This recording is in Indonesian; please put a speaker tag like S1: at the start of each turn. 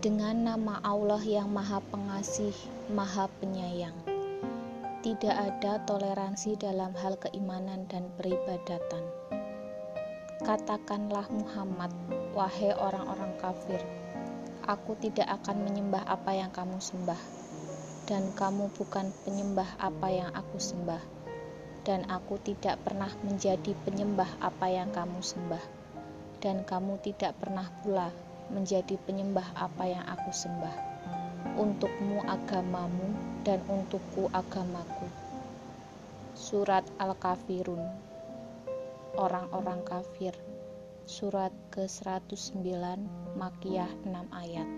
S1: Dengan nama Allah yang Maha Pengasih, Maha Penyayang. Tidak ada toleransi dalam hal keimanan dan peribadatan. Katakanlah Muhammad, wahai orang-orang kafir, aku tidak akan menyembah apa yang kamu sembah, dan kamu bukan penyembah apa yang aku sembah, dan aku tidak pernah menjadi penyembah apa yang kamu sembah, dan kamu tidak pernah pula menjadi penyembah apa yang aku sembah. Untukmu agamamu dan untukku agamaku. Surat Al-Kafirun Orang-orang kafir Surat ke-109 Makiyah 6 ayat